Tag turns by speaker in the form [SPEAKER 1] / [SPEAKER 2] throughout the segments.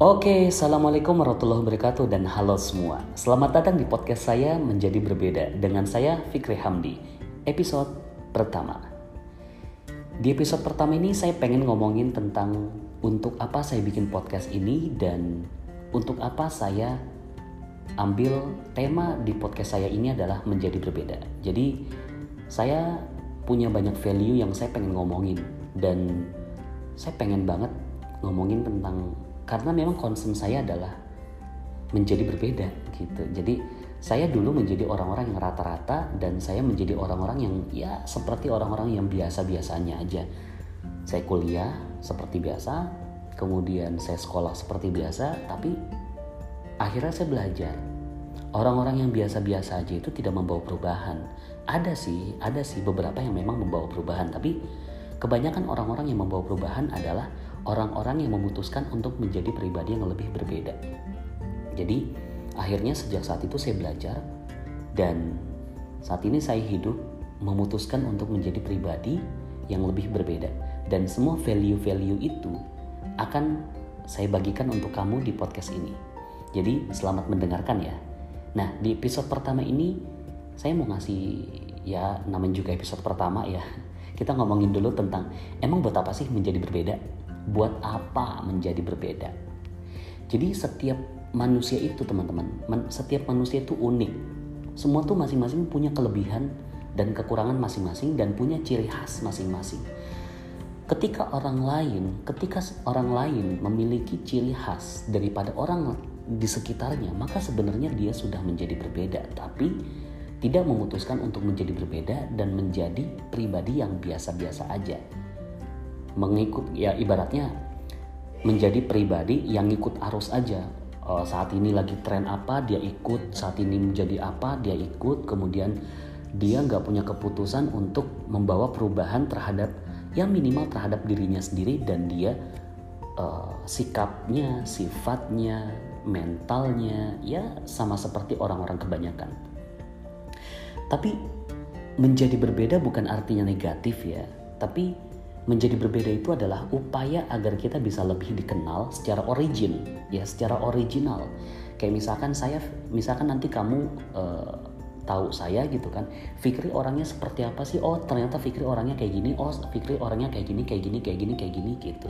[SPEAKER 1] Oke, Assalamualaikum warahmatullahi wabarakatuh dan halo semua. Selamat datang di podcast saya Menjadi Berbeda dengan saya Fikri Hamdi, episode pertama. Di episode pertama ini saya pengen ngomongin tentang untuk apa saya bikin podcast ini dan untuk apa saya ambil tema di podcast saya ini adalah menjadi berbeda. Jadi saya punya banyak value yang saya pengen ngomongin dan saya pengen banget ngomongin tentang karena memang concern saya adalah menjadi berbeda gitu. Jadi saya dulu menjadi orang-orang yang rata-rata dan saya menjadi orang-orang yang ya seperti orang-orang yang biasa-biasanya aja. Saya kuliah seperti biasa, kemudian saya sekolah seperti biasa, tapi akhirnya saya belajar. Orang-orang yang biasa-biasa aja itu tidak membawa perubahan. Ada sih, ada sih beberapa yang memang membawa perubahan, tapi kebanyakan orang-orang yang membawa perubahan adalah orang-orang yang memutuskan untuk menjadi pribadi yang lebih berbeda. Jadi akhirnya sejak saat itu saya belajar dan saat ini saya hidup memutuskan untuk menjadi pribadi yang lebih berbeda dan semua value-value itu akan saya bagikan untuk kamu di podcast ini. Jadi selamat mendengarkan ya. Nah di episode pertama ini saya mau ngasih ya namanya juga episode pertama ya. Kita ngomongin dulu tentang emang buat apa sih menjadi berbeda? Buat apa menjadi berbeda. Jadi setiap manusia itu teman-teman, setiap manusia itu unik. Semua tuh masing-masing punya kelebihan dan kekurangan masing-masing dan punya ciri khas masing-masing. Ketika orang lain, ketika orang lain memiliki ciri khas daripada orang di sekitarnya, maka sebenarnya dia sudah menjadi berbeda, tapi tidak memutuskan untuk menjadi berbeda dan menjadi pribadi yang biasa-biasa aja mengikut ya ibaratnya menjadi pribadi yang ikut arus aja. Uh, saat ini lagi tren apa dia ikut. Saat ini menjadi apa dia ikut. Kemudian dia nggak punya keputusan untuk membawa perubahan terhadap yang minimal terhadap dirinya sendiri dan dia uh, sikapnya sifatnya mentalnya ya sama seperti orang-orang kebanyakan. Tapi menjadi berbeda bukan artinya negatif ya tapi menjadi berbeda itu adalah upaya agar kita bisa lebih dikenal secara origin, ya secara original. Kayak misalkan saya, misalkan nanti kamu uh, tahu saya gitu kan, Fikri orangnya seperti apa sih? Oh ternyata Fikri orangnya kayak gini, oh Fikri orangnya kayak gini, kayak gini, kayak gini, kayak gini gitu.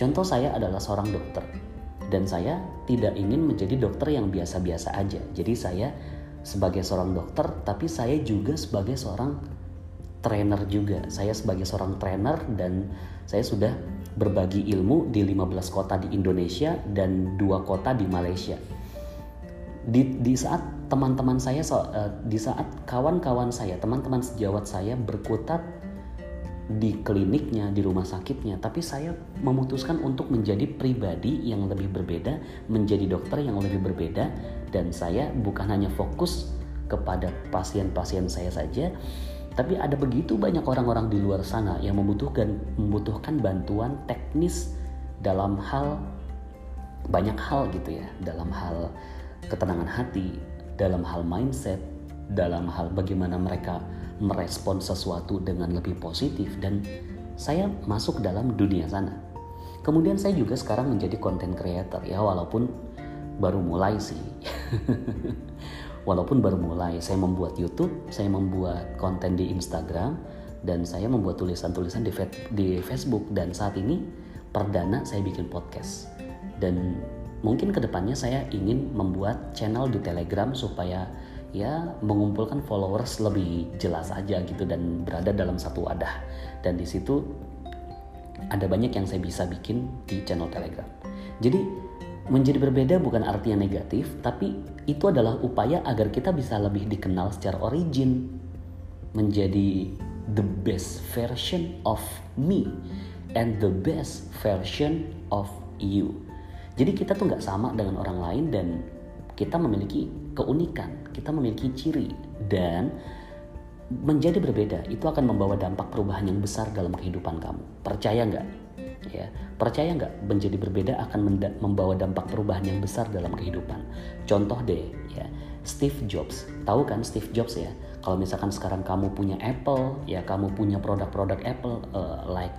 [SPEAKER 1] Contoh saya adalah seorang dokter dan saya tidak ingin menjadi dokter yang biasa-biasa aja. Jadi saya sebagai seorang dokter, tapi saya juga sebagai seorang trainer juga. Saya sebagai seorang trainer dan saya sudah berbagi ilmu di 15 kota di Indonesia dan dua kota di Malaysia. Di, di saat teman-teman saya, eh, di saat kawan-kawan saya, teman-teman sejawat saya berkutat di kliniknya, di rumah sakitnya, tapi saya memutuskan untuk menjadi pribadi yang lebih berbeda, menjadi dokter yang lebih berbeda, dan saya bukan hanya fokus kepada pasien-pasien saya saja, tapi ada begitu banyak orang-orang di luar sana yang membutuhkan membutuhkan bantuan teknis dalam hal banyak hal gitu ya, dalam hal ketenangan hati, dalam hal mindset, dalam hal bagaimana mereka merespon sesuatu dengan lebih positif dan saya masuk dalam dunia sana. Kemudian saya juga sekarang menjadi content creator ya walaupun baru mulai sih. walaupun baru mulai saya membuat YouTube saya membuat konten di Instagram dan saya membuat tulisan-tulisan di, di Facebook. Dan saat ini perdana saya bikin podcast. Dan mungkin ke depannya saya ingin membuat channel di Telegram supaya ya mengumpulkan followers lebih jelas aja gitu dan berada dalam satu wadah. Dan di situ ada banyak yang saya bisa bikin di channel Telegram. Jadi Menjadi berbeda bukan artinya negatif, tapi itu adalah upaya agar kita bisa lebih dikenal secara origin. Menjadi the best version of me and the best version of you. Jadi kita tuh nggak sama dengan orang lain dan kita memiliki keunikan, kita memiliki ciri dan menjadi berbeda itu akan membawa dampak perubahan yang besar dalam kehidupan kamu. Percaya nggak? Ya percaya nggak menjadi berbeda akan membawa dampak perubahan yang besar dalam kehidupan? Contoh deh ya Steve Jobs. Tahu kan Steve Jobs ya? Kalau misalkan sekarang kamu punya Apple ya kamu punya produk-produk Apple uh, like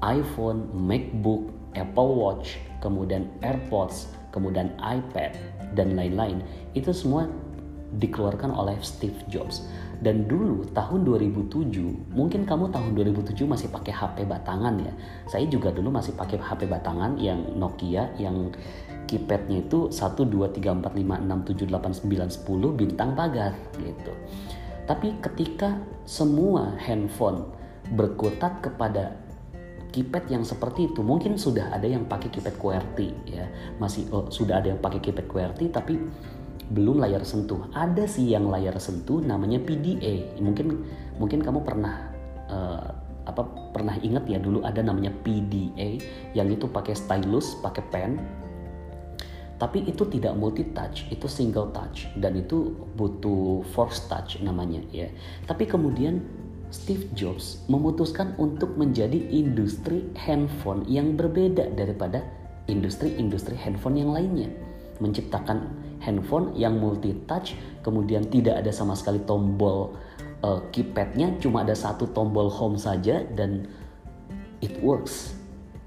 [SPEAKER 1] iPhone, MacBook, Apple Watch, kemudian AirPods, kemudian iPad dan lain-lain itu semua dikeluarkan oleh Steve Jobs. Dan dulu tahun 2007, mungkin kamu tahun 2007 masih pakai HP batangan ya. Saya juga dulu masih pakai HP batangan yang Nokia yang keypadnya itu 1 2 3 4 5 6 7 8 9 10 bintang pagar gitu. Tapi ketika semua handphone berkutat kepada keypad yang seperti itu mungkin sudah ada yang pakai keypad QWERTY ya masih oh, sudah ada yang pakai keypad QWERTY tapi belum layar sentuh. Ada sih yang layar sentuh namanya PDA. Mungkin mungkin kamu pernah uh, apa pernah ingat ya dulu ada namanya PDA yang itu pakai stylus, pakai pen. Tapi itu tidak multi touch, itu single touch dan itu butuh force touch namanya ya. Tapi kemudian Steve Jobs memutuskan untuk menjadi industri handphone yang berbeda daripada industri-industri handphone yang lainnya. Menciptakan handphone yang multi touch kemudian tidak ada sama sekali tombol uh, keypadnya cuma ada satu tombol home saja dan it works.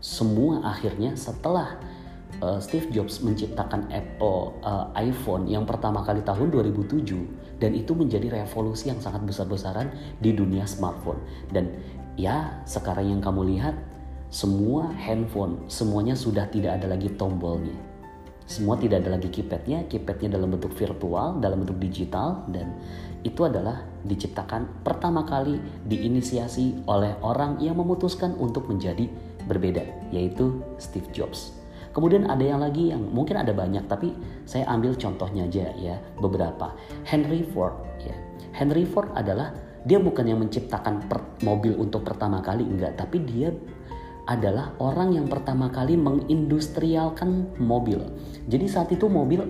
[SPEAKER 1] Semua akhirnya setelah uh, Steve Jobs menciptakan Apple uh, iPhone yang pertama kali tahun 2007 dan itu menjadi revolusi yang sangat besar-besaran di dunia smartphone. Dan ya sekarang yang kamu lihat semua handphone semuanya sudah tidak ada lagi tombolnya semua tidak ada lagi keypadnya, keypadnya dalam bentuk virtual, dalam bentuk digital, dan itu adalah diciptakan pertama kali diinisiasi oleh orang yang memutuskan untuk menjadi berbeda, yaitu Steve Jobs. Kemudian ada yang lagi yang mungkin ada banyak, tapi saya ambil contohnya aja ya, beberapa. Henry Ford, ya. Henry Ford adalah dia bukan yang menciptakan mobil untuk pertama kali enggak, tapi dia adalah orang yang pertama kali mengindustrialkan mobil. Jadi saat itu mobil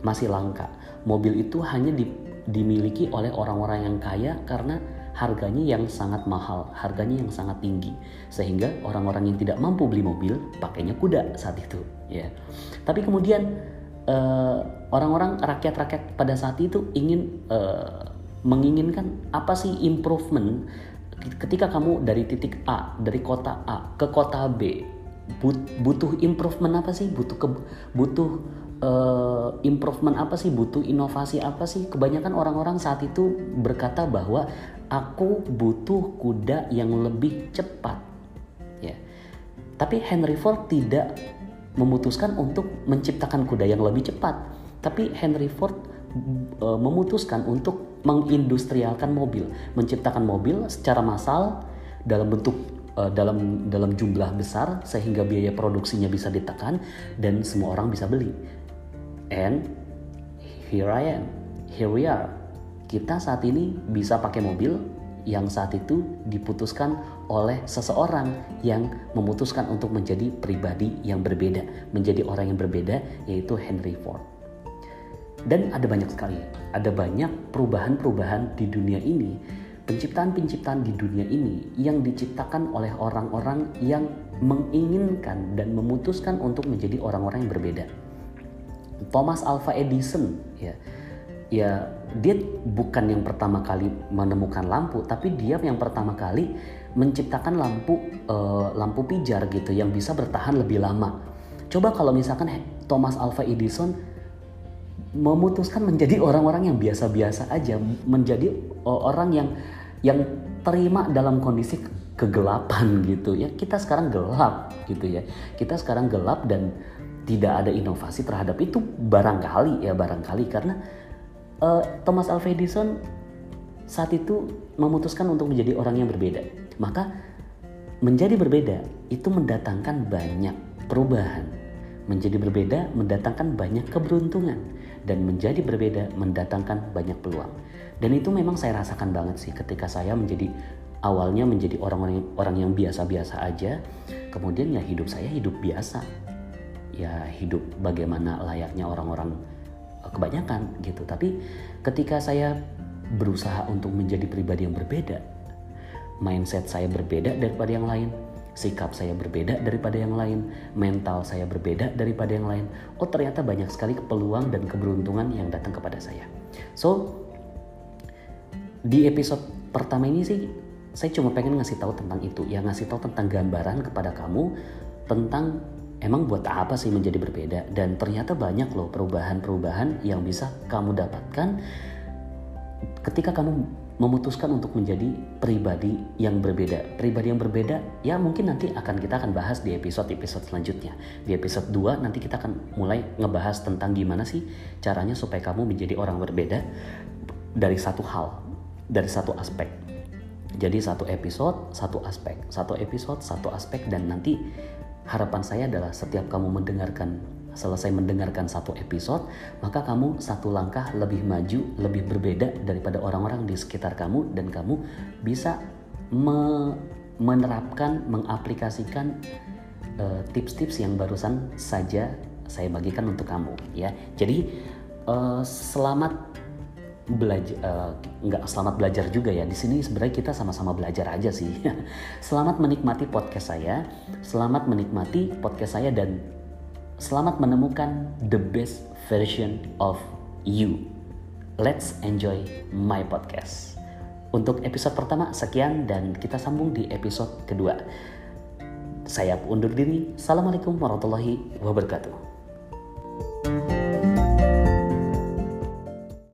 [SPEAKER 1] masih langka. Mobil itu hanya di, dimiliki oleh orang-orang yang kaya karena harganya yang sangat mahal, harganya yang sangat tinggi. Sehingga orang-orang yang tidak mampu beli mobil pakainya kuda saat itu, ya. Tapi kemudian uh, orang-orang rakyat-rakyat pada saat itu ingin uh, menginginkan apa sih improvement ketika kamu dari titik A, dari kota A ke kota B, butuh improvement apa sih? Butuh ke, butuh uh, improvement apa sih? Butuh inovasi apa sih? Kebanyakan orang-orang saat itu berkata bahwa aku butuh kuda yang lebih cepat. Ya. Tapi Henry Ford tidak memutuskan untuk menciptakan kuda yang lebih cepat. Tapi Henry Ford uh, memutuskan untuk mengindustrialkan mobil, menciptakan mobil secara massal dalam bentuk uh, dalam dalam jumlah besar sehingga biaya produksinya bisa ditekan dan semua orang bisa beli. And here I am, here we are. Kita saat ini bisa pakai mobil yang saat itu diputuskan oleh seseorang yang memutuskan untuk menjadi pribadi yang berbeda, menjadi orang yang berbeda yaitu Henry Ford. Dan ada banyak sekali, ada banyak perubahan-perubahan di dunia ini, penciptaan-penciptaan di dunia ini yang diciptakan oleh orang-orang yang menginginkan dan memutuskan untuk menjadi orang-orang yang berbeda. Thomas Alva Edison ya ya dia bukan yang pertama kali menemukan lampu tapi dia yang pertama kali menciptakan lampu uh, lampu pijar gitu yang bisa bertahan lebih lama. Coba kalau misalkan Thomas Alva Edison memutuskan menjadi orang-orang yang biasa-biasa aja, menjadi orang yang yang terima dalam kondisi kegelapan gitu ya. Kita sekarang gelap gitu ya. Kita sekarang gelap dan tidak ada inovasi terhadap itu barangkali ya barangkali karena uh, Thomas Alva Edison saat itu memutuskan untuk menjadi orang yang berbeda. Maka menjadi berbeda itu mendatangkan banyak perubahan. Menjadi berbeda mendatangkan banyak keberuntungan dan menjadi berbeda mendatangkan banyak peluang. Dan itu memang saya rasakan banget sih ketika saya menjadi awalnya menjadi orang-orang orang yang biasa-biasa aja, kemudian ya hidup saya hidup biasa. Ya hidup bagaimana layaknya orang-orang eh, kebanyakan gitu. Tapi ketika saya berusaha untuk menjadi pribadi yang berbeda, mindset saya berbeda daripada yang lain, sikap saya berbeda daripada yang lain, mental saya berbeda daripada yang lain. Oh, ternyata banyak sekali peluang dan keberuntungan yang datang kepada saya. So, di episode pertama ini sih saya cuma pengen ngasih tahu tentang itu, ya ngasih tahu tentang gambaran kepada kamu tentang emang buat apa sih menjadi berbeda dan ternyata banyak loh perubahan-perubahan yang bisa kamu dapatkan ketika kamu memutuskan untuk menjadi pribadi yang berbeda. Pribadi yang berbeda ya mungkin nanti akan kita akan bahas di episode-episode selanjutnya. Di episode 2 nanti kita akan mulai ngebahas tentang gimana sih caranya supaya kamu menjadi orang berbeda dari satu hal, dari satu aspek. Jadi satu episode, satu aspek, satu episode, satu aspek dan nanti harapan saya adalah setiap kamu mendengarkan selesai mendengarkan satu episode, maka kamu satu langkah lebih maju, lebih berbeda daripada orang-orang di sekitar kamu dan kamu bisa me menerapkan, mengaplikasikan eh, tips-tips uh, yang barusan saja saya bagikan untuk kamu ya. Jadi uh, selamat belajar uh, nggak selamat belajar juga ya di sini sebenarnya kita sama-sama belajar aja sih selamat menikmati podcast saya selamat menikmati podcast saya dan Selamat menemukan the best version of you. Let's enjoy my podcast. Untuk episode pertama sekian dan kita sambung di episode kedua. Saya undur diri. Assalamualaikum warahmatullahi wabarakatuh.